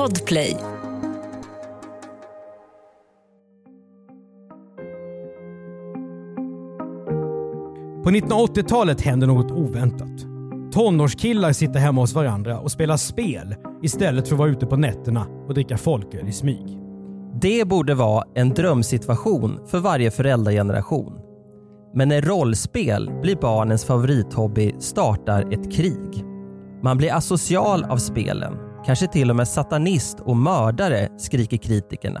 Podplay. På 1980-talet händer något oväntat. Tonårskillar sitter hemma hos varandra och spelar spel istället för att vara ute på nätterna och dricka folköl i smyg. Det borde vara en drömsituation för varje föräldrageneration. Men när rollspel blir barnens favorithobby startar ett krig. Man blir asocial av spelen, kanske till och med satanist och mördare, skriker kritikerna.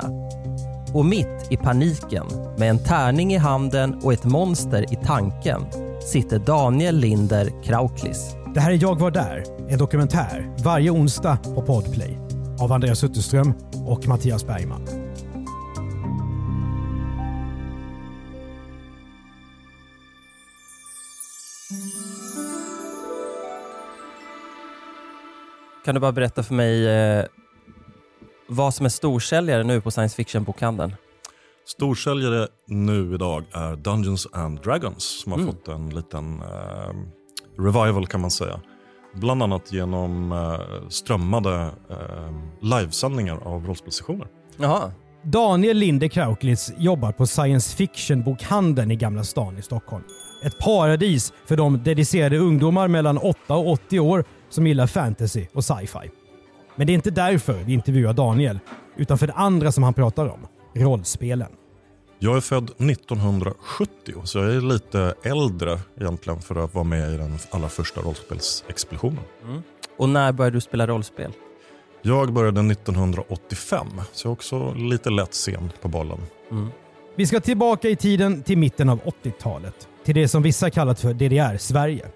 Och mitt i paniken, med en tärning i handen och ett monster i tanken, sitter Daniel Linder Krauklis. Det här är Jag var där, en dokumentär varje onsdag på Podplay av Andreas Utterström och Mattias Bergman. Kan du bara berätta för mig eh, vad som är storsäljare nu på science fiction-bokhandeln? Storsäljare nu idag är Dungeons and Dragons som har Mm. fått en liten eh, revival kan man säga. Bland annat genom eh, strömmade eh, livesändningar av rollspelssessioner. Jaha. Daniel Linde Krauklitz jobbar på science fiction-bokhandeln i Gamla stan i Stockholm. Ett paradis för de dedicerade ungdomar mellan 8 och 80 år som gillar fantasy och sci-fi. Men det är inte därför vi intervjuar Daniel, utan för det andra som han pratar om, rollspelen. Jag är född 1970 så jag är lite äldre egentligen för att vara med i den allra första rollspelsexpeditionen. Och när började du spela rollspel? Jag började 1985 så jag är också lite lätt sen på bollen. Vi ska tillbaka i tiden till mitten av 80-talet. Till det som vissa kallat för DDR-Sverige.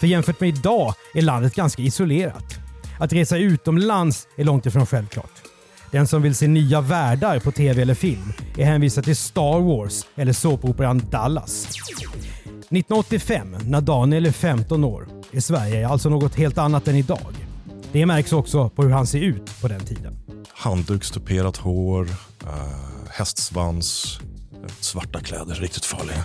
För jämfört med idag är landet ganska isolerat. Att resa utomlands är långt ifrån självklart. Den som vill se nya världar på tv eller film är hänvisad till Star Wars eller såpoperan Dallas. 1985, när Daniel är 15 år, är Sverige alltså något helt annat än idag. Det märks också på hur han ser ut på den tiden. Handdukstuperat hår, eh, hästsvans, eh, svarta kläder, riktigt farliga.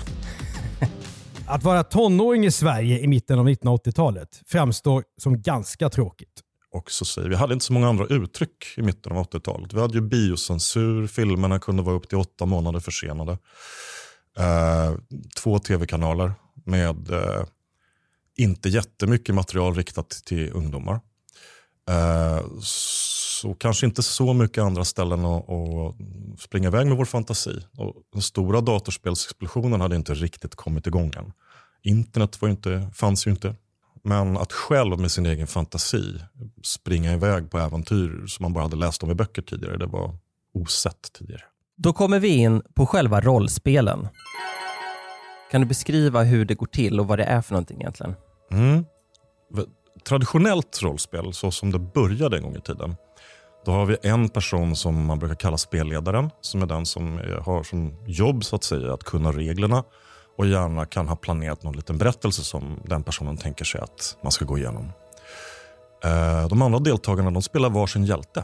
Att vara tonåring i Sverige i mitten av 1980-talet framstår som ganska tråkigt. också säger. Vi hade inte så många andra uttryck i mitten av 80-talet. Vi hade ju biocensur, filmerna kunde vara upp till åtta månader försenade. Eh, två tv-kanaler med eh, inte jättemycket material riktat till ungdomar. Eh, så kanske inte så mycket andra ställen att, att springa iväg med vår fantasi. Och den stora datorspelsexplosionen hade inte riktigt kommit igång än. Internet var inte, fanns ju inte. Men att själv med sin egen fantasi springa iväg på äventyr som man bara hade läst om i böcker tidigare, det var osett tidigare. Då kommer vi in på själva rollspelen. Kan du beskriva hur det går till och vad det är för någonting egentligen? Mm. Traditionellt rollspel, så som det började en gång i tiden, då har vi en person som man brukar kalla spelledaren, som är den som eh, har som jobb så att säga att kunna reglerna och gärna kan ha planerat någon liten berättelse som den personen tänker sig att man ska gå igenom. Eh, de andra deltagarna de spelar varsin hjälte.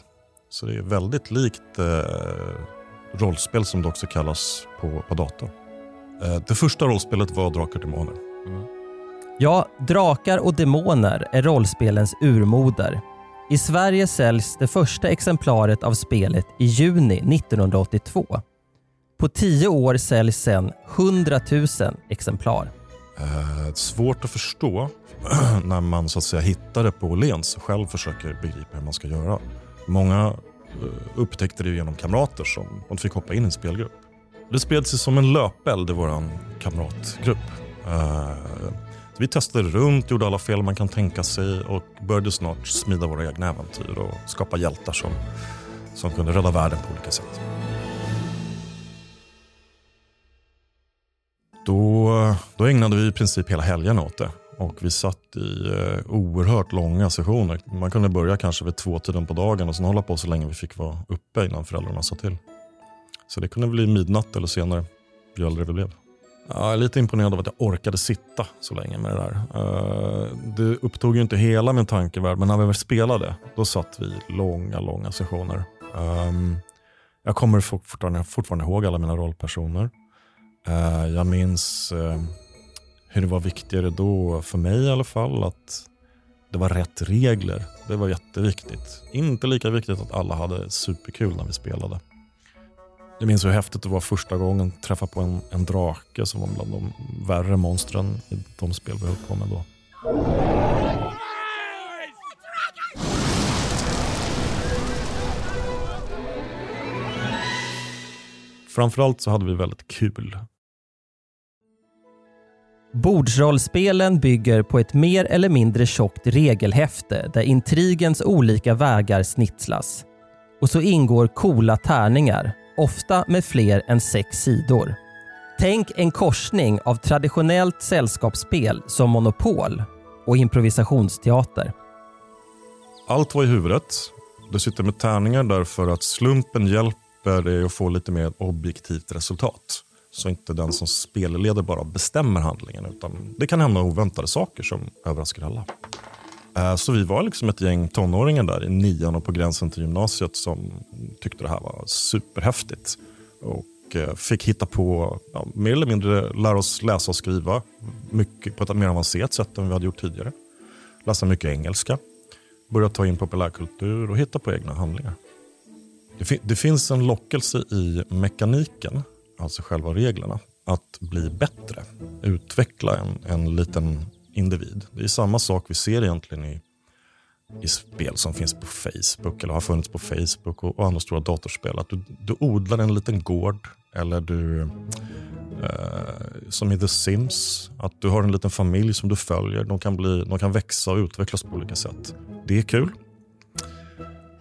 Så det är väldigt likt eh, rollspel som det också kallas på, på datorn. Eh, Det första rollspelet var Drakar och Demoner. Mm. Ja, Drakar och Demoner är rollspelens urmoder. I Sverige säljs det första exemplaret av spelet i juni 1982. På tio år säljs sedan 100 000 exemplar. Eh, svårt att förstå när man så att säga hittar det på Åhléns och själv försöker begripa hur man ska göra. Många eh, upptäckte det genom kamrater som de fick hoppa in i en spelgrupp. Det spred sig som en löpeld i vår kamratgrupp. Eh, vi testade runt, gjorde alla fel man kan tänka sig och började snart smida våra egna äventyr och skapa hjältar som, som kunde rädda världen på olika sätt. Då, då ägnade vi i princip hela helgen åt det. Och vi satt i eh, oerhört långa sessioner. Man kunde börja kanske vid två tiden på dagen och sen hålla på så länge vi fick vara uppe innan föräldrarna sa till. Så det kunde bli midnatt eller senare, ju äldre vi blev. Ja, jag är lite imponerad av att jag orkade sitta så länge med det där. Eh, det upptog ju inte hela min tankevärld, men när vi väl spelade, då satt vi i långa, långa sessioner. Ehm, jag kommer fortfarande, fortfarande ihåg alla mina rollpersoner. Eh, jag minns eh, hur det var viktigare då, för mig i alla fall, att det var rätt regler. Det var jätteviktigt. Inte lika viktigt att alla hade superkul när vi spelade. Jag minns hur häftigt det var första gången att träffa på en, en drake som var bland de värre monstren i de spel vi höll på med då. Framförallt så hade vi väldigt kul. Bordsrollspelen bygger på ett mer eller mindre tjockt regelhäfte där intrigens olika vägar snitslas. Och så ingår coola tärningar, ofta med fler än sex sidor. Tänk en korsning av traditionellt sällskapsspel som Monopol och improvisationsteater. Allt var i huvudet. Du sitter med tärningar därför att slumpen hjälper dig att få lite mer objektivt resultat. Så inte den som spelleder bara bestämmer handlingen utan det kan hända oväntade saker som överraskar alla. Eh, så vi var liksom ett gäng tonåringar där i nian och på gränsen till gymnasiet som tyckte det här var superhäftigt. Och eh, fick hitta på, ja, mer eller mindre lära oss läsa och skriva mycket på ett mer avancerat sätt än vi hade gjort tidigare. Läsa mycket engelska, börja ta in populärkultur och hitta på egna handlingar. Det, fin det finns en lockelse i mekaniken, alltså själva reglerna, att bli bättre. Utveckla en, en liten individ. Det är samma sak vi ser egentligen i, i spel som finns på Facebook eller har funnits på Facebook och, och andra stora datorspel. Att du, du odlar en liten gård eller du, eh, som i The Sims, att du har en liten familj som du följer. De kan, bli, de kan växa och utvecklas på olika sätt. Det är kul.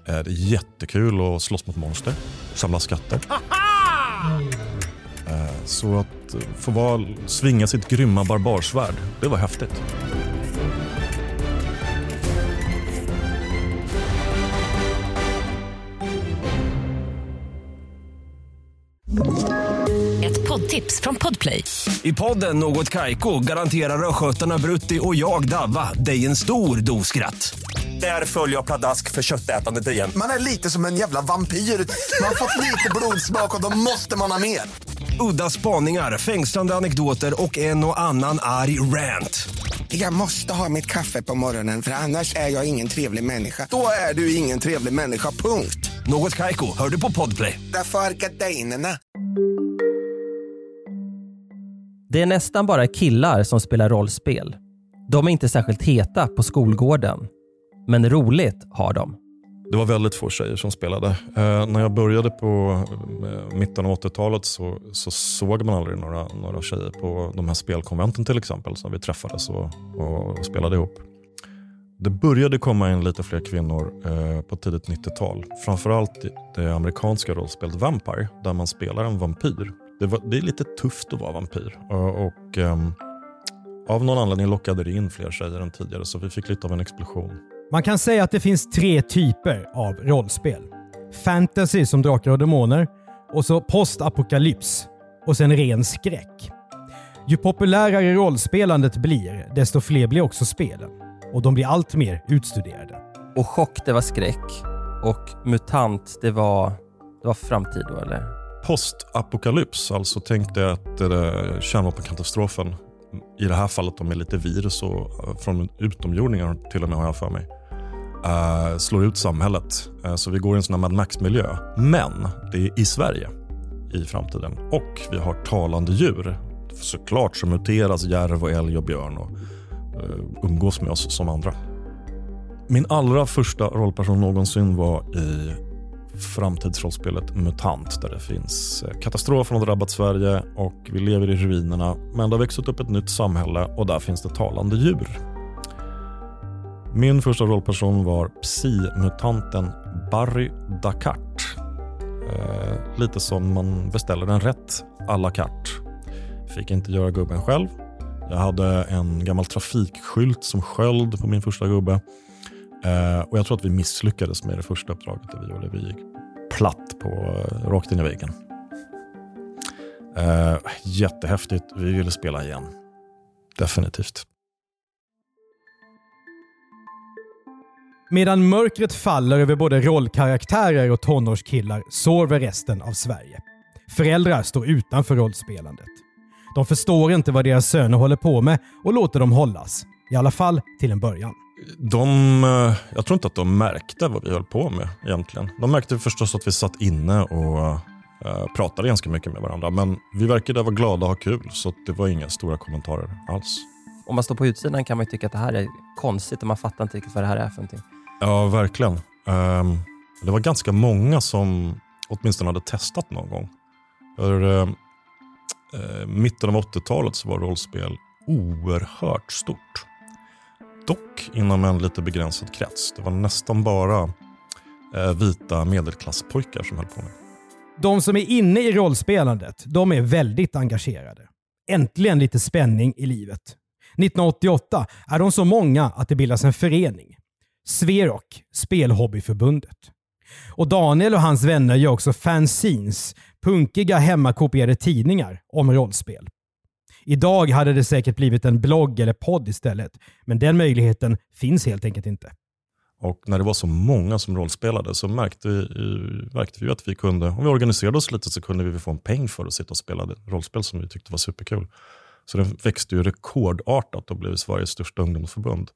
Eh, det är jättekul att slåss mot monster, samla skatter. Eh, så att eh, få vara, svinga sitt grymma barbarsvärd, det var häftigt. Ett poddtips från Podplay. I podden Något Kaiko garanterar östgötarna Brutti och jag, Davva, dig en stor dos skratt. Där följer jag pladask för köttätandet igen. Man är lite som en jävla vampyr. Man har fått lite blodsmak och då måste man ha mer. Udda spaningar, fängslande anekdoter och en och annan arg rant. Jag måste ha mitt kaffe på morgonen för annars är jag ingen trevlig människa. Då är du ingen trevlig människa, punkt. Något Kaiko, hör du på Podplay. Därför är gardinerna. Det är nästan bara killar som spelar rollspel. De är inte särskilt heta på skolgården. Men roligt har de. Det var väldigt få tjejer som spelade. Eh, när jag började på eh, mitten av 80-talet så, så, såg man aldrig några, några tjejer på de här spelkonventen till exempel, som vi träffades och, och spelade ihop. Det började komma in lite fler kvinnor eh, på tidigt 90-tal. Framförallt det amerikanska rollspelet Vampire, där man spelar en vampyr. Det, var, det är lite tufft att vara vampyr. Och, och ehm, av någon anledning lockade det in fler tjejer än tidigare, så vi fick lite av en explosion. Man kan säga att det finns tre typer av rollspel. Fantasy som Drakar och Demoner och så postapokalyps och sen ren skräck. Ju populärare rollspelandet blir, desto fler blir också spelen. Och de blir allt mer utstuderade. Och chock, det var skräck. Och mutant, det var, det var framtid då eller? Postapokalyps, alltså tänk dig att det kärnvapenkatastrofen i det här fallet med lite virus och eh, från utomjordingar till och med har jag för mig. Uh, slår ut samhället. Uh, så vi går i en sån här Mad Max-miljö. Men det är i Sverige i framtiden. Och vi har talande djur. Såklart så muteras järv och älg och björn och uh, umgås med oss som andra. Min allra första rollperson någonsin var i framtidsrollspelet MUTANT där det finns eh, katastrofer som har drabbat Sverige och vi lever i ruinerna. Men det har växt upp ett nytt samhälle och där finns det talande djur. Min första rollperson var psi-mutanten Barry Dakart. Eh, lite som man beställer en rätt à la carte. Fick inte göra gubben själv. Jag hade en gammal trafikskylt som sköld på min första gubbe. Eh, och Jag tror att vi misslyckades med det första uppdraget. Där vi, gjorde. vi gick platt på, eh, rakt in i väggen. Eh, jättehäftigt. Vi ville spela igen. Definitivt. Medan mörkret faller över både rollkaraktärer och tonårskillar sover resten av Sverige. Föräldrar står utanför rollspelandet. De förstår inte vad deras söner håller på med och låter dem hållas. I alla fall till en början. De, eh, jag tror inte att de märkte vad vi höll på med egentligen. De märkte förstås att vi satt inne och uh, pratade ganska mycket med varandra. Men vi verkade vara glada och ha kul, så det var inga stora kommentarer alls. Om man står på utsidan kan man tycka att det här är konstigt och man fattar inte riktigt vad det här är för någonting. Ja, verkligen. Um, det var ganska många som åtminstone hade testat någon gång. För uh, uh, mitten av 80-talet så var rollspel oerhört stort. Dock inom en lite begränsad krets. Det var nästan bara eh, vita medelklasspojkar som höll på med. De som är inne i rollspelandet, de är väldigt engagerade. Äntligen lite spänning i livet. 1988 är de så många att det bildas en förening. Sverok, Spelhobbyförbundet. Och Daniel och hans vänner gör också fanzines, punkiga hemmakopierade tidningar om rollspel. Idag hade det säkert blivit en blogg eller podd istället, men den möjligheten finns helt enkelt inte. Och när det var så många som rollspelade så märkte vi, eh, märkte vi att vi kunde, om vi organiserade oss lite så kunde vi få en peng för att sitta och spela rollspel som vi tyckte var superkul. Så den växte ju rekordartat och blev Sveriges största ungdomsförbund.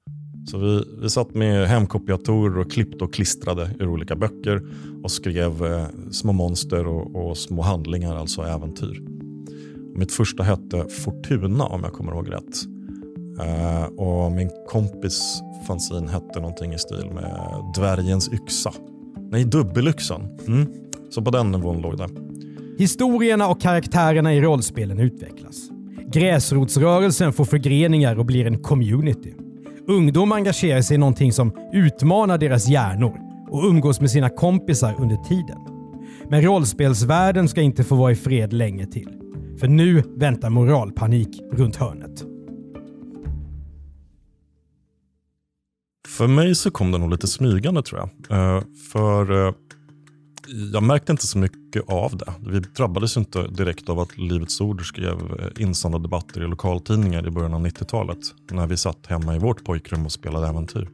Så vi, vi satt med hemkopiatorer och klippte och klistrade ur olika böcker och skrev eh, små monster och, och små handlingar, alltså äventyr. Mitt första hette Fortuna om jag kommer ihåg rätt. Uh, och min kompis fanzin hette någonting i stil med Dvärgens yxa. Nej, Dubbelyxan. Mm. Så på den nivån låg det. Historierna och karaktärerna i rollspelen utvecklas. Gräsrotsrörelsen får förgreningar och blir en community. Ungdom engagerar sig i någonting som utmanar deras hjärnor och umgås med sina kompisar under tiden. Men rollspelsvärlden ska inte få vara i fred länge till. För nu väntar moralpanik runt hörnet. För mig så kom det nog lite smygande tror jag. Uh, för uh, jag märkte inte så mycket av det. Vi drabbades inte direkt av att Livets Ord skrev eh, insända debatter i lokaltidningar i början av 90-talet. När vi satt hemma i vårt pojkrum och spelade äventyr.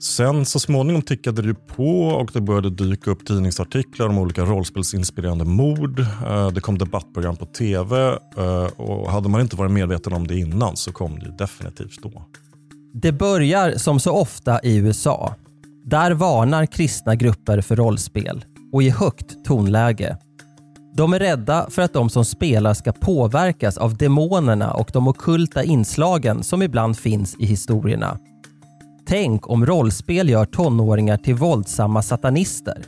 Sen så småningom tickade det på och det började dyka upp tidningsartiklar om olika rollspelsinspirerande mord. Eh, det kom debattprogram på tv eh, och hade man inte varit medveten om det innan så kom det definitivt då. Det börjar som så ofta i USA. Där varnar kristna grupper för rollspel och i högt tonläge. De är rädda för att de som spelar ska påverkas av demonerna och de okulta inslagen som ibland finns i historierna. Tänk om rollspel gör tonåringar till våldsamma satanister.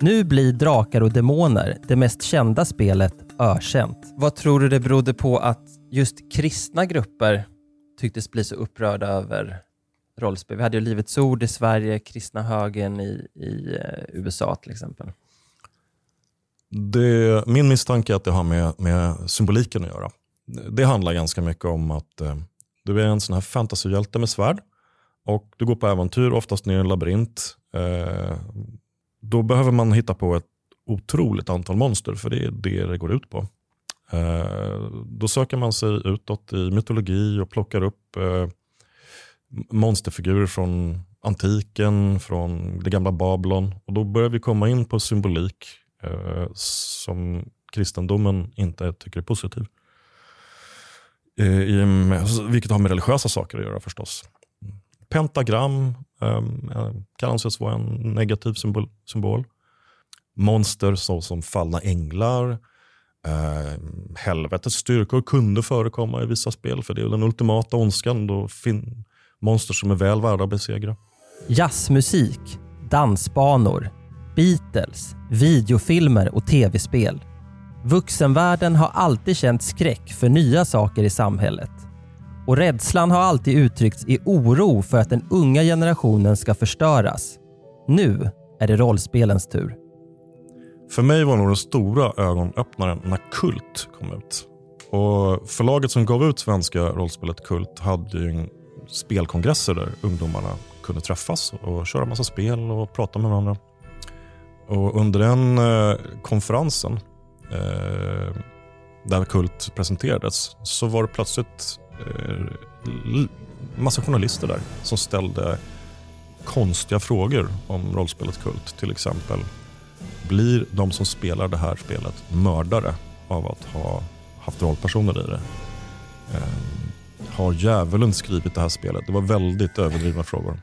Nu blir Drakar och Demoner det mest kända spelet ökänt. Vad tror du det berodde på att just kristna grupper tycktes bli så upprörda över rollspel? Vi hade ju Livets Ord i Sverige, kristna högen i, i eh, USA till exempel. Det, min misstanke är att det har med, med symboliken att göra. Det handlar ganska mycket om att eh, du är en sån här fantasyhjälte med svärd och du går på äventyr, oftast ner i en labyrint. Eh, då behöver man hitta på ett otroligt antal monster, för det är det det går ut på. Eh, då söker man sig utåt i mytologi och plockar upp eh, monsterfigurer från antiken, från det gamla Babylon. Och då börjar vi komma in på symbolik eh, som kristendomen inte tycker är positiv. Eh, I, vilket har med religiösa saker att göra förstås pentagram ehm, eh, kan anses vara en negativ symbol. symbol. Monster såsom fallna änglar, eh, helvetets styrkor kunde förekomma i vissa spel, för det är den ultimata ondskan. Då fin monster som är väl värda att besegra. Jazzmusik, dansbanor, Beatles, videofilmer och tv-spel. Vuxenvärlden har alltid känt skräck för nya saker i samhället. Och rädslan har alltid uttryckts i oro för att den unga generationen ska förstöras. Nu är det rollspelens tur. För mig var nog den stora ögonöppnaren när Kult kom ut. Och Förlaget som gav ut svenska rollspelet Kult hade ju spelkongresser där ungdomarna kunde träffas och köra massa spel och prata med varandra. Och under den eh, konferensen eh, där Kult presenterades så var det plötsligt massa journalister där som ställde konstiga frågor om rollspelet Kult. Till exempel, blir de som spelar det här spelet mördare av att ha haft rollpersoner i det? Eh, har djävulen skrivit det här spelet? Det var väldigt överdrivna frågor.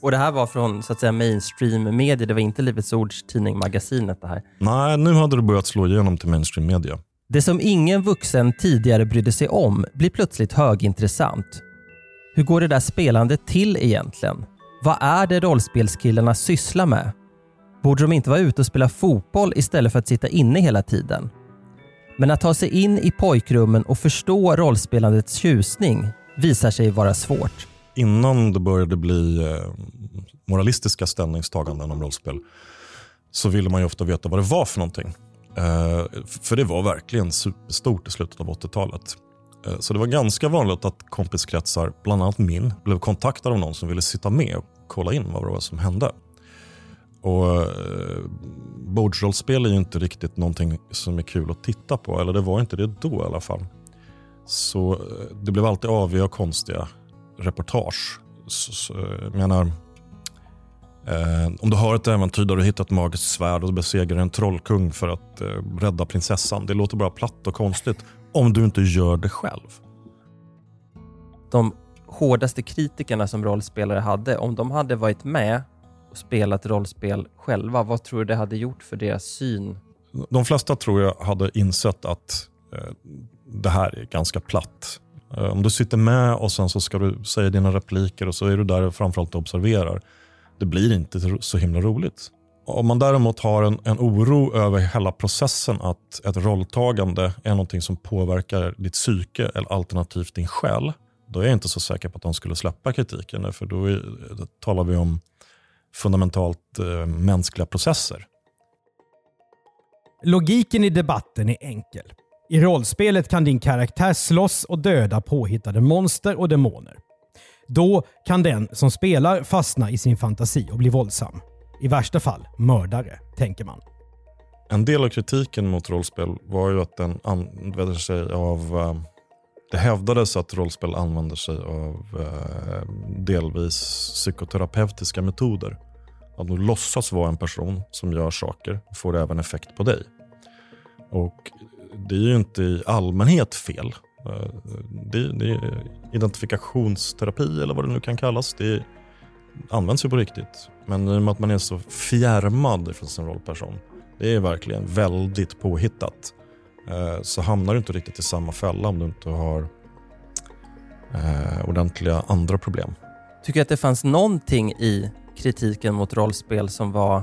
Och det här var från så att säga mainstream media. Det var inte Livets Ords tidning Magasinet det här. Nej, nu hade det börjat slå igenom till mainstream media. Det som ingen vuxen tidigare brydde sig om blir plötsligt högintressant. Hur går det där spelandet till egentligen? Vad är det rollspelskillarna sysslar med? Borde de inte vara ute och spela fotboll istället för att sitta inne hela tiden? Men att ta sig in i pojkrummen och förstå rollspelandets tjusning visar sig vara svårt. Innan det började bli eh, moralistiska ställningstaganden om rollspel så ville man ju ofta veta vad det var för någonting. Eh, för det var verkligen superstort i slutet av 80-talet. Eh, så det var ganska vanligt att kompiskretsar, bland annat min, blev kontaktade av någon som ville sitta med och kolla in vad det var som hände. Och eh, Bordsrollspel är ju inte riktigt någonting som är kul att titta på, eller det var inte det då i alla fall. Så eh, det blev alltid aviga och konstiga reportage. Så, så, jag menar, eh, om du har ett äventyr där du hittar ett magiskt svärd och besegrar en trollkung för att eh, rädda prinsessan. Det låter bara platt och konstigt om du inte gör det själv. De hårdaste kritikerna som rollspelare hade, om de hade varit med och spelat rollspel själva, vad tror du det hade gjort för deras syn? De flesta tror jag hade insett att eh, det här är ganska platt. Eh, om du sitter med och sen så ska du säga dina repliker och så är du där framförallt och observerar. Det blir inte så himla roligt. Om man däremot har en, en oro över hela processen att ett rolltagande är någonting som påverkar ditt psyke eller alternativt din själ. Då är jag inte så säker på att de skulle släppa kritiken. För då, är, då talar vi om fundamentalt eh, mänskliga processer. Logiken i debatten är enkel. I rollspelet kan din karaktär slåss och döda påhittade monster och demoner. Då kan den som spelar fastna i sin fantasi och bli våldsam. I värsta fall mördare, tänker man. En del av kritiken mot rollspel var ju att den använder sig av... Eh, det hävdades att rollspel använder sig av eh, delvis psykoterapeutiska metoder. Att du låtsas vara en person som gör saker får även effekt på dig. Och det är ju inte i allmänhet fel. Eh, det, det är identifikationsterapi eller vad det nu kan kallas. Det används ju på riktigt. Men i och med att man är så fjärmad från sin rollperson, det är verkligen väldigt påhittat, eh, så hamnar du inte riktigt i samma fälla om du inte har eh, ordentliga andra problem. Tycker du att det fanns någonting i kritiken mot rollspel som var,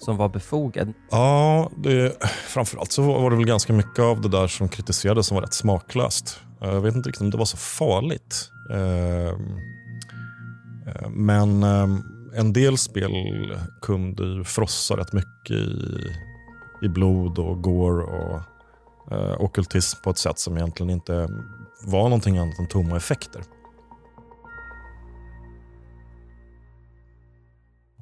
som var befogad? Ja, det, framförallt så var det väl ganska mycket av det där som kritiserades som var rätt smaklöst. Eh, jag vet inte riktigt om det var så farligt. Eh, eh, men en del spel kunde ju frossa rätt mycket i, i blod och går och eh, okultism på ett sätt som egentligen inte var någonting annat än tomma effekter.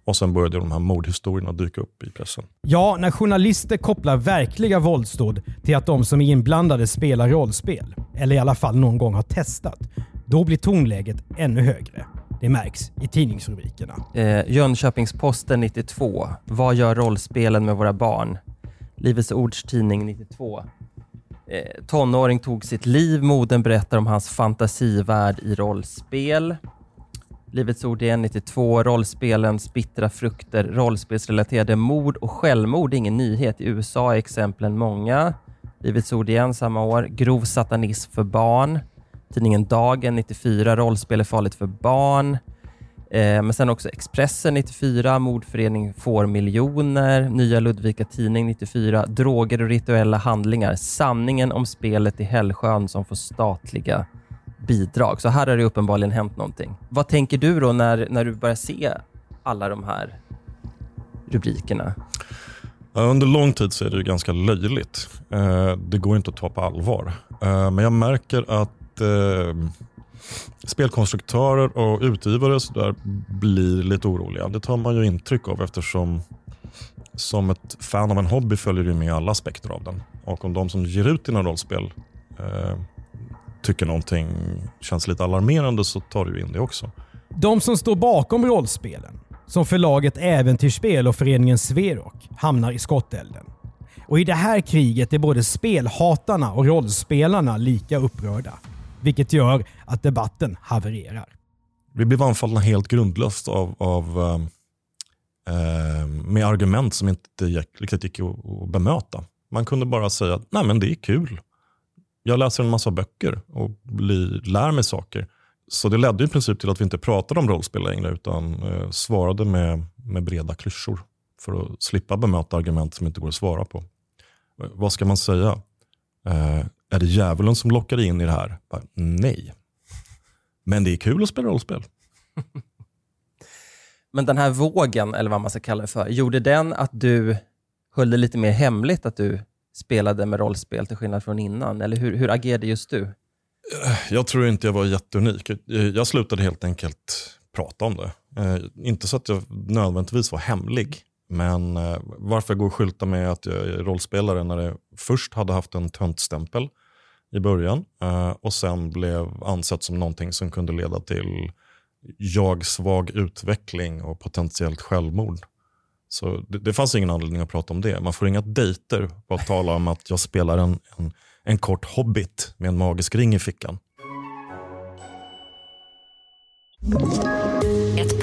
Och sen började de här mordhistorierna dyka upp i pressen. Ja, när journalister kopplar verkliga våldsdåd till att de som är inblandade spelar rollspel, eller i alla fall någon gång har testat, då blir tonläget ännu högre. Det märks i tidningsrubrikerna. Eh, Jönköpings-Posten 92. Vad gör rollspelen med våra barn? Livets Ords tidning 92. Eh, tonåring tog sitt liv. Moden berättar om hans fantasivärld i rollspel. Livets Ord igen 92. Rollspelens bittra frukter. Rollspelsrelaterade mord och självmord är ingen nyhet. I USA är exemplen många. Livets Ord igen samma år. Grov satanism för barn. Tidningen Dagen 94. Rollspel är farligt för barn. Eh, men sen också Expressen 94. Mordförening får miljoner. Nya Ludvika Tidning 94. Droger och rituella handlingar. Sanningen om spelet i Hällsjön som får statliga bidrag. Så här har det uppenbarligen hänt någonting. Vad tänker du då när, när du börjar se alla de här rubrikerna? Under lång tid så är det ganska löjligt. Eh, det går inte att ta på allvar. Eh, men jag märker att eh, spelkonstruktörer och utgivare så där blir lite oroliga. Det tar man ju intryck av eftersom som ett fan av en hobby följer du med alla aspekter av den. Och om de som ger ut dina rollspel tycker någonting känns lite alarmerande så tar du in det också. De som står bakom rollspelen, som förlaget Äventyrsspel och föreningen Sverok, hamnar i skottelden. Och i det här kriget är både spelhatarna och rollspelarna lika upprörda. vilket gör att debatten havererar. Vi blev anfallna helt grundlöst av, av eh, med argument som inte gick, riktigt gick att, att bemöta. Man kunde bara säga att Nej, men det är kul. Jag läser en massa böcker och blir, lär mig saker. Så det ledde i princip till att vi inte pratade om rollspel längre utan eh, svarade med, med breda klyschor för att slippa bemöta argument som inte går att svara på. Eh, vad ska man säga? Eh, är det djävulen som lockar in i det här? Bara, nej. Men det är kul att spela rollspel. Men den här vågen, eller vad man ska kalla det för, gjorde den att du höll det lite mer hemligt att du spelade med rollspel till skillnad från innan? Eller hur, hur agerade just du? Eh, jag tror inte jag var jätteunik. Eh, jag slutade helt enkelt prata om det. Eh, inte så att jag nödvändigtvis var hemlig, men varför jag går och skyltar med att jag är rollspelare när det först hade haft en töntstämpel i början och sen blev ansett som någonting som kunde leda till jag-svag utveckling och potentiellt självmord. Så det, det, fanns ingen anledning att prata om det. Man får inga dejter på att tala om att jag spelar en, en, en kort hobbit med en magisk ring i fickan.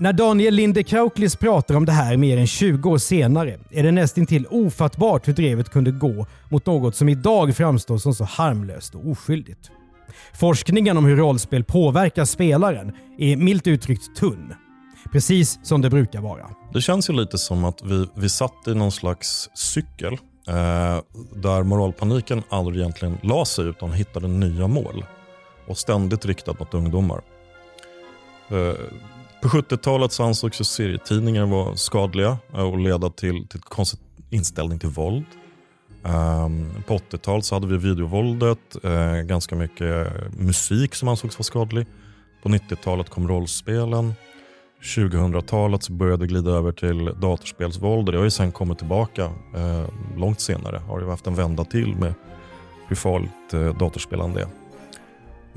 När Daniel Linde Krauklis pratar om det här mer än 20 år senare är det nästintill ofattbart hur drevet kunde gå mot något som idag framstår som så harmlöst och oskyldigt. Forskningen om hur rollspel påverkar spelaren är milt uttryckt tunn. Precis som det brukar vara. Det känns ju lite som att vi, vi satt i någon slags cykel eh, där moralpaniken aldrig egentligen la sig utan hittade nya mål och ständigt riktat mot ungdomar. Eh, på 70-talet så ansågs ju serietidningar vara skadliga eh, och leda till, till konstig inställning till våld. Um, på 80-talet så hade vi videovåldet, uh, ganska mycket musik som ansågs vara skadlig. På 90-talet kom rollspelen. 2000-talet så började det glida över till datorspelsvåld och det har ju sen kommit tillbaka uh, långt senare. Har ju haft en vända till med hur farligt uh, datorspelande är.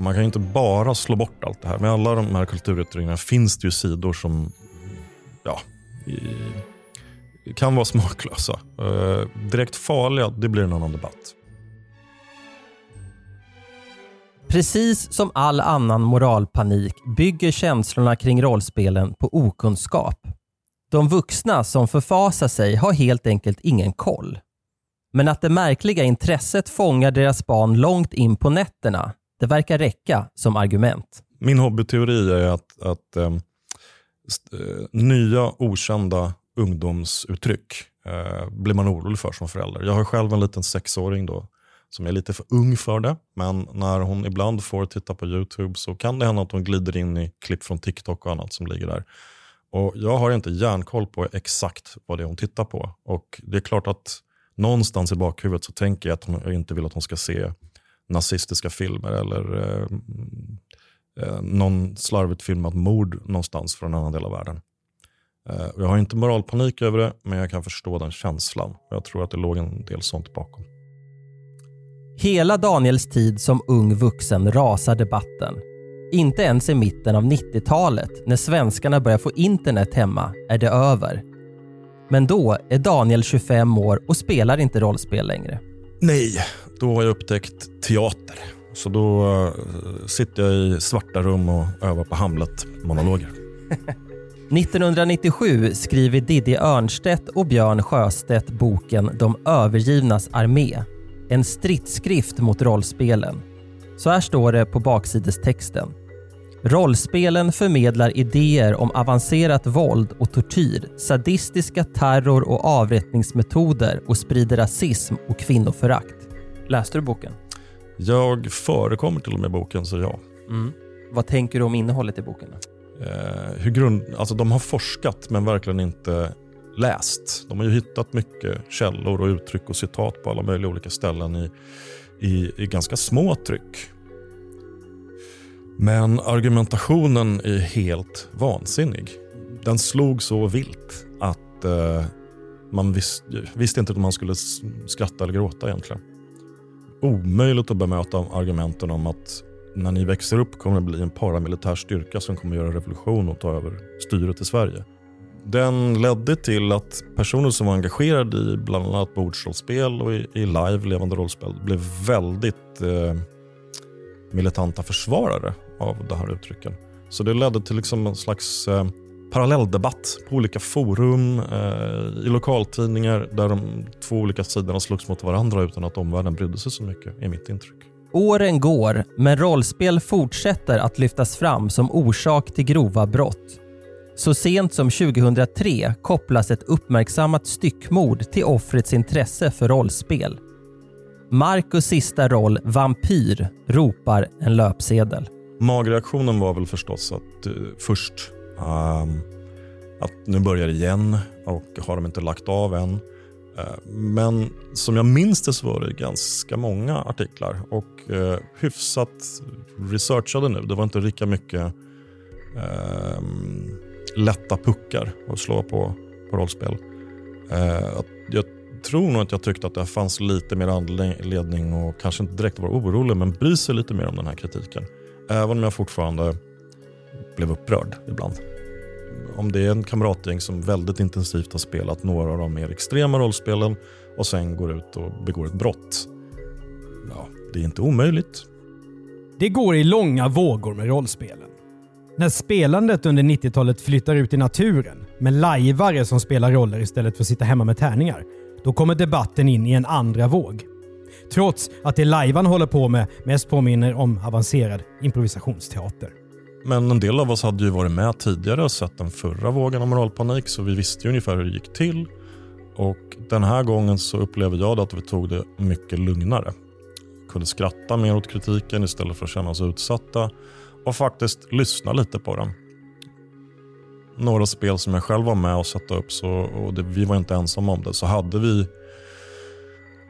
Man kan inte bara slå bort allt det här. Med alla de här kulturyttringarna finns det ju sidor som ja, i, kan vara smaklösa. Eh, direkt farliga, det blir en annan debatt. Precis som all annan moralpanik bygger känslorna kring rollspelen på okunskap. De vuxna som förfasar sig har helt enkelt ingen koll. Men att det märkliga intresset fångar deras barn långt in på nätterna det verkar räcka som argument. Min hobbyteori är att, att ähm, nya okända ungdomsuttryck äh, blir man orolig för som förälder. Jag har själv en liten sexåring då som är lite för ung för det. Men när hon ibland får titta på YouTube så kan det hända att hon glider in i klipp från TikTok och annat som ligger där. Och Jag har inte järnkoll på exakt vad det är hon tittar på. Och Det är klart att någonstans i bakhuvudet så tänker jag att hon inte vill att hon ska se nazistiska filmer eller eh, eh, någon slarvigt filmat mord någonstans från en annan del av världen. Eh, jag har inte moralpanik över det, men jag kan förstå den känslan. Jag tror att det låg en del sånt bakom. Hela Daniels tid som ung vuxen rasar debatten. Inte ens i mitten av 90-talet, när svenskarna börjar få internet hemma, är det över. Men då är Daniel 25 år och spelar inte rollspel längre. Nej, då har jag upptäckt teater. Så då uh, sitter jag i svarta rum och övar på Hamlet-monologer. 1997 skriver Diddy Örnstedt och Björn Sjöstedt boken De övergivnas armé. En stridsskrift mot rollspelen. Så här står det på baksidestexten. Rollspelen förmedlar idéer om avancerat våld och tortyr, sadistiska terror och avrättningsmetoder och sprider rasism och kvinnoförakt. Läste du boken? Jag förekommer till och med boken, så ja. Mm. Vad tänker du om innehållet i boken? Eh, hur grund, alltså de har forskat men verkligen inte läst. De har ju hittat mycket källor och uttryck och citat på alla möjliga olika ställen i, i, i ganska små tryck. Men argumentationen är helt vansinnig. Den slog så vilt att eh, man visst, visste inte om man skulle skratta eller gråta egentligen. Omöjligt att bemöta argumenten om att när ni växer upp kommer det bli en paramilitär styrka som kommer göra revolution och ta över styret i Sverige. Den ledde till att personer som var engagerade i bland annat bordsrollspel och i, i live, levande rollspel, blev väldigt eh, militanta försvarare av de här uttrycken. Så det ledde till liksom en slags eh, parallelldebatt på olika forum, eh, i lokaltidningar där de två olika sidorna slogs mot varandra utan att omvärlden brydde sig så mycket, är mitt intryck. Åren går, men rollspel fortsätter att lyftas fram som orsak till grova brott. Så sent som 2003 kopplas ett uppmärksammat styckmord till offrets intresse för rollspel. Marcus sista roll, Vampyr, ropar en löpsedel. Magreaktionen var väl förstås att uh, först um, att nu börjar det igen och har de inte lagt av än. Uh, men som jag minns det så var det ganska många artiklar och uh, hyfsat researchade nu. Det var inte lika mycket um, lätta puckar att slå på, på rollspel. Uh, jag tror nog att jag tyckte att det fanns lite mer anledning och kanske inte direkt vara orolig men bry sig lite mer om den här kritiken. Även om jag fortfarande blev upprörd ibland. Om det är en kamratgäng som väldigt intensivt har spelat några av de mer extrema rollspelen och sen går ut och begår ett brott. Ja, det är inte omöjligt. Det går i långa vågor med rollspelen. När spelandet under 90-talet flyttar ut i naturen med lajvare som spelar roller istället för att sitta hemma med tärningar, då kommer debatten in i en andra våg. Trots att det lajvan håller på med mest påminner om avancerad improvisationsteater. Men en del av oss hade ju varit med tidigare och sett den förra vågen av moralpanik så vi visste ju ungefär hur det gick till. Och den här gången så upplever jag att vi tog det mycket lugnare. Kunde skratta mer åt kritiken istället för att känna oss utsatta och faktiskt lyssna lite på den. Några spel som jag själv var med och satte upp, så, och det, vi var inte ensamma om det, så hade vi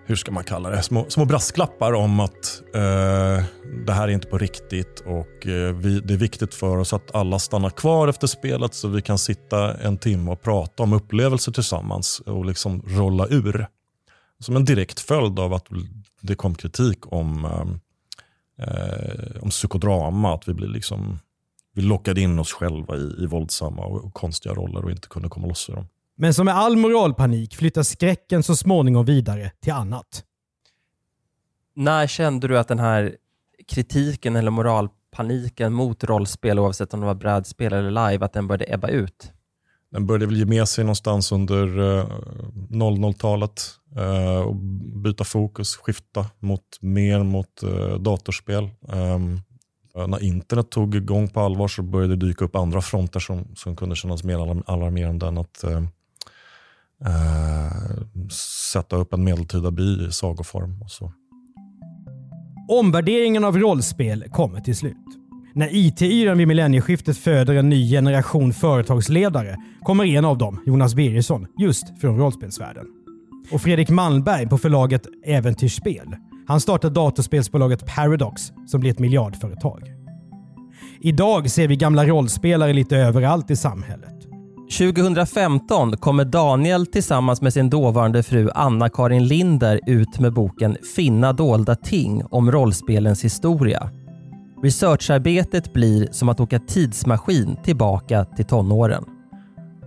hur ska man kalla det, små, små brasklappar om att eh, det här är inte på riktigt och eh, vi, det är viktigt för oss att alla stannar kvar efter spelet så vi kan sitta en timme och prata om upplevelser tillsammans och liksom rolla ur. Som en direkt följd av att det kom kritik om eh, eh om psykodrama. Att vi, blir liksom, vi lockade in oss själva i, i våldsamma och konstiga roller och inte kunde komma loss ur dem. Men som med all moralpanik flyttar skräcken så småningom vidare till annat. När kände du att den här kritiken eller moralpaniken mot rollspel, oavsett om det var brädspel eller live, att den började ebba ut? Den började väl ge med sig någonstans under 00-talet eh, och byta fokus, skifta mot, mer mot eh, datorspel. Um, när internet tog igång på allvar så började det dyka upp andra fronter som, som kunde kännas mer alarmerande än att Eh, sätta upp en medeltida by i sagoform. Och så. Omvärderingen av rollspel kommer till slut. När IT-yran vid millennieskiftet föder en ny generation företagsledare kommer en av dem, Jonas Birgersson, just från rollspelsvärlden. Och Fredrik Malmberg på förlaget Äventyrsspel. Han startade datorspelsbolaget Paradox som blir ett miljardföretag. Idag ser vi gamla rollspelare lite överallt i samhället. 2015 kommer Daniel tillsammans med sin dåvarande fru Anna-Karin Linder ut med boken Finna dolda ting om rollspelens historia. Researcharbetet blir som att åka tidsmaskin tillbaka till tonåren.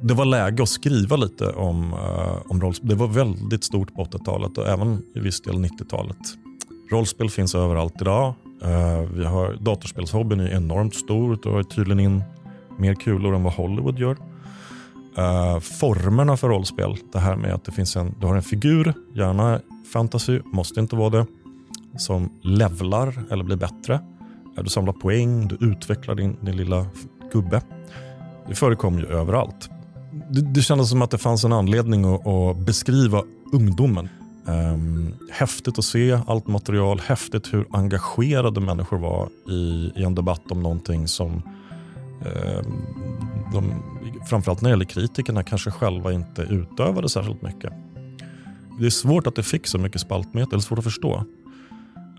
Det var läge att skriva lite om, uh, om rollspel. Det var väldigt stort på 80-talet och även i viss del 90-talet. Rollspel finns överallt idag. Uh, vi har, datorspelshobbyn är enormt stor och drar tydligen in mer kulor än vad Hollywood gör. Uh, formerna för rollspel, det här med att det finns en, du har en figur, gärna fantasy, måste inte vara det, som levlar eller blir bättre. Eh, du samlar poäng, du utvecklar din, din lilla gubbe. Det förekommer ju överallt. Det, det kändes som att det fanns en anledning att, att beskriva ungdomen. Um, häftigt att se allt material, häftigt hur engagerade människor var i, i en debatt om någonting som Ehm, de, framförallt när det gäller kritikerna kanske själva inte utövade särskilt mycket. Det är svårt att det fick så mycket spaltmeter, eller svårt att förstå.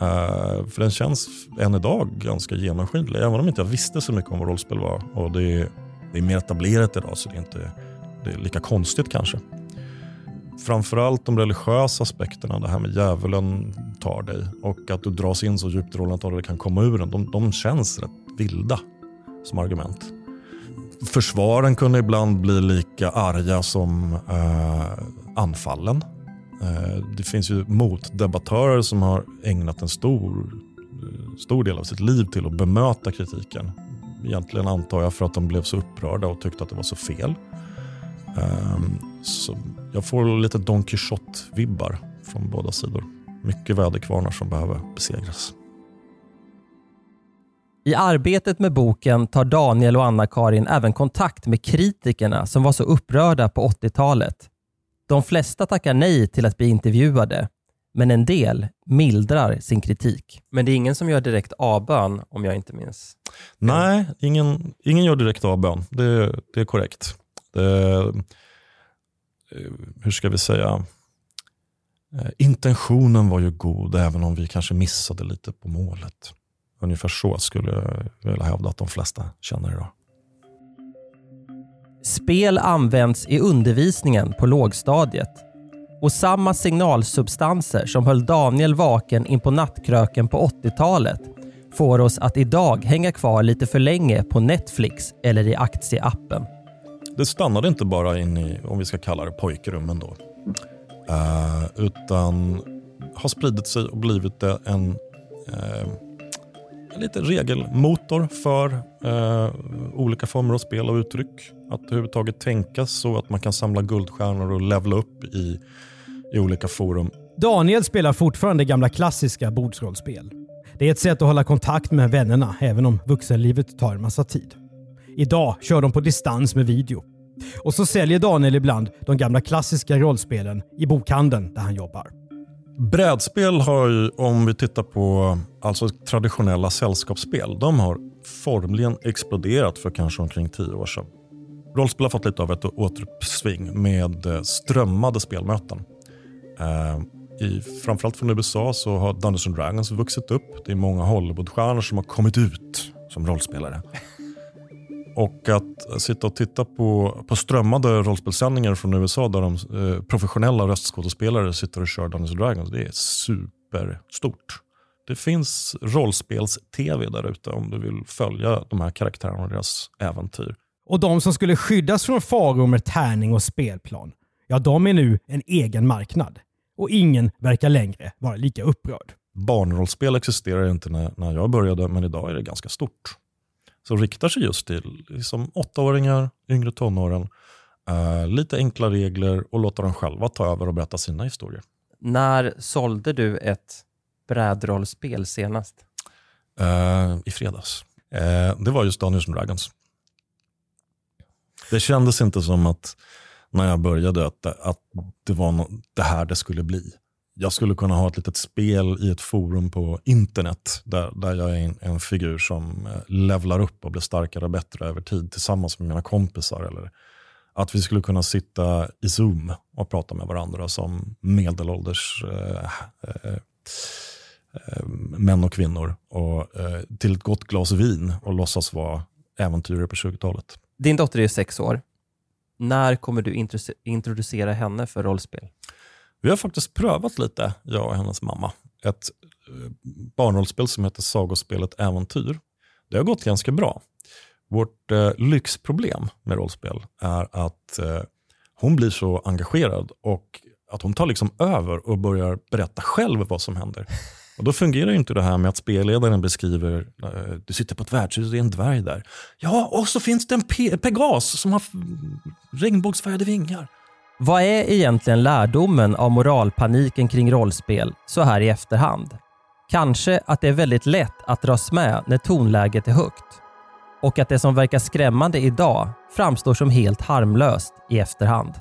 Uh, för den känns än idag ganska genomskinlig, även om inte jag visste så mycket om vad rollspel var. Och det är, det är mer etablerat idag, så det är inte det är lika konstigt kanske. Framförallt de religiösa aspekterna, det här med djävulen tar dig och att du dras in så djupt i rollen att du kan komma ur den. De, de känns rätt vilda som argument. Försvaren kunde ibland bli lika arga som eh, anfallen. Eh, det finns ju motdebattörer som har ägnat en stor, eh, stor del av sitt liv till att bemöta kritiken. Egentligen antar jag för att de blev så upprörda och tyckte att det var så fel. Eh, så jag får lite Don Quijote-vibbar från båda sidor. Mycket väderkvarnar som behöver besegras. I arbetet med boken tar Daniel och Anna-Karin även kontakt med kritikerna som var så upprörda på 80-talet de flesta tackar nej till att bli intervjuade, men en del mildrar sin kritik. Men det är ingen som gör direkt avbön om jag inte minns? Nej, ingen, ingen gör direkt avbön. Det, det är korrekt. Det, eh, hur ska vi säga? Eh, intentionen var ju god, även om vi kanske missade lite på målet. Ungefär så skulle jag vilja hävda att de flesta känner idag. Spel används i undervisningen på lågstadiet och samma signalsubstanser som höll Daniel vaken in på nattkröken på 80-talet får oss att idag hänga kvar lite för länge på Netflix eller i aktieappen. Det stannade inte bara in i, om vi ska kalla det pojkrummen då, uh, utan har spridit sig och blivit en uh, lite regelmotor för eh, olika former av spel och uttryck. Att överhuvudtaget tänka så att man kan samla guldstjärnor och levla upp i, i olika forum. Daniel spelar fortfarande gamla klassiska bordsrollspel. Det är ett sätt att hålla kontakt med vännerna även om vuxenlivet tar en massa tid. Idag kör de på distans med video. Och så säljer Daniel ibland de gamla klassiska rollspelen i bokhandeln där han jobbar. Brädspel har ju, om vi tittar på alltså traditionella sällskapsspel, de har formligen exploderat för kanske omkring tio år sedan. Rollspel har fått lite av ett återuppsving med eh, strömmade spelmöten. Eh, i, framförallt från USA så har Dungeons Dragons vuxit upp. Det är många Hollywoodstjärnor som har kommit ut som rollspelare. Och att sitta och titta på, på strömmade rollspelssändningar från USA där de eh, professionella röstskådespelare sitter och kör Dungeons Dragons, det är superstort. Det finns rollspels-tv där ute om du vill följa de här karaktärerna och deras äventyr. Och de som skulle skyddas från faror med tärning och spelplan, ja de är nu en egen marknad. Och ingen verkar längre vara lika upprörd. Barnrollspel existerar inte när, när jag började, men idag är det ganska stort. Så riktar sig just till liksom, åttaåringar, yngre tonåren. Uh, lite enkla regler och låta dem själva ta över och berätta sina historier. När sålde du ett brädrollspel senast? Uh, I fredags. Uh, det var just Dungeons Dragons. Det kändes inte som att när jag började att, att det var no det här det skulle bli. Jag skulle kunna ha ett litet spel i ett forum på internet där, där jag är en, en figur som eh, levlar upp och blir starkare och bättre över tid tillsammans med mina kompisar. Eller att vi skulle kunna sitta i Zoom och prata med varandra som medelålders eh, eh, eh, män och kvinnor och, eh, till ett gott glas vin och låtsas vara äventyrare på 20-talet. Din dotter är sex år. När kommer du introducera henne för rollspel? Vi har faktiskt prövat lite, jag och hennes mamma. Ett eh, barnrollspel som heter Sagospelet Äventyr. Det har gått ganska bra. Vårt eh, lyxproblem med rollspel är att eh, hon blir så engagerad och att hon tar liksom över och börjar berätta själv vad som händer. Och Då fungerar inte det här med att spelledaren beskriver, eh, du sitter på ett värdshus och det är en dvärg där. Ja, och så finns det en pe Pegas som har regnbågsfärgade vingar. Vad är egentligen lärdomen av moralpaniken kring rollspel så här i efterhand? Kanske att det är väldigt lätt att dras med när tonläget är högt. Och att det som verkar skrämmande idag framstår som helt harmlöst i efterhand.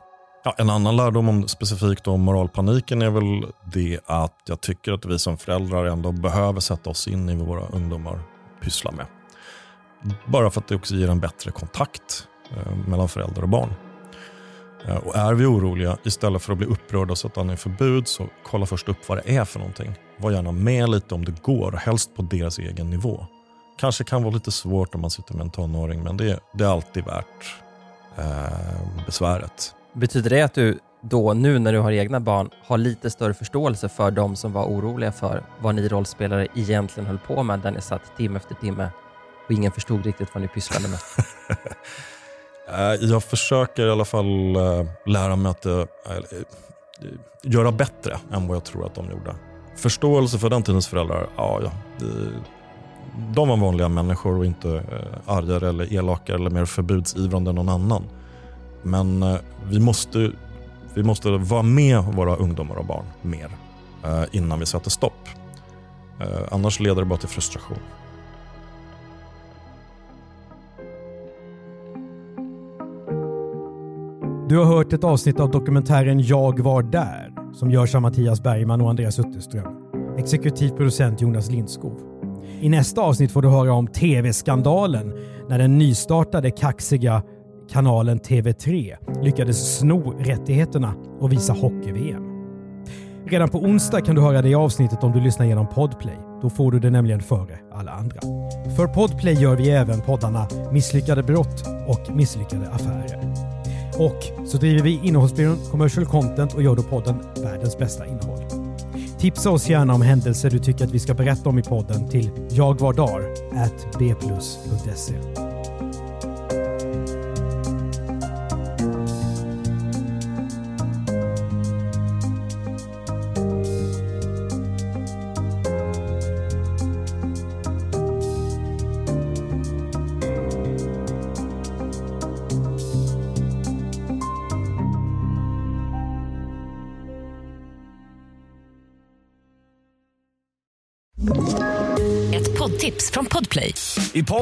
Ja, en annan lärdom om, specifikt om moralpaniken är väl det att jag tycker att vi som föräldrar ändå behöver sätta oss in i vad våra ungdomar pysslar med. Bara för att det också ger en bättre kontakt eh, mellan föräldrar och barn. Eh, och är vi oroliga, istället för att bli upprörda och sätta ner förbud, så kolla först upp vad det är för någonting. var gärna med lite om det går, helst på deras egen nivå. Kanske kan vara lite svårt om man sitter med en tonåring, men det, det är alltid värt eh, besväret. Betyder det att du då, nu när du har egna barn, har lite större förståelse för de som var oroliga för vad ni rollspelare egentligen höll på med, där ni satt timme efter timme och ingen förstod riktigt vad ni pysslade med? Eh, jag försöker i alla fall eh, lära mig att eh, göra bättre än vad jag tror att de gjorde. Förståelse för den tidens föräldrar, ja, ja. De var vanliga människor och inte argare eller elakare eller mer förbudsivrande än någon annan. Men vi måste, vi måste vara med våra ungdomar och barn mer innan vi sätter stopp. Annars leder det bara till frustration. Du har hört ett avsnitt av dokumentären Jag var där som görs av Mattias Bergman och Andreas Utterström. Exekutiv producent Jonas Lindskov. I nästa avsnitt får du höra om TV-skandalen när den nystartade kaxiga kanalen TV3 lyckades sno rättigheterna och visa hockey-VM. Redan på onsdag kan du höra det avsnittet om du lyssnar genom Podplay. Då får du det nämligen före alla andra. För Podplay gör vi även poddarna Misslyckade brott och Misslyckade affärer. Och så driver vi innehållsbyrån Commercial Content och gör då podden Världens bästa innehåll. Tipsa oss gärna om händelser du tycker att vi ska berätta om i podden till jagvardar@bplus.se.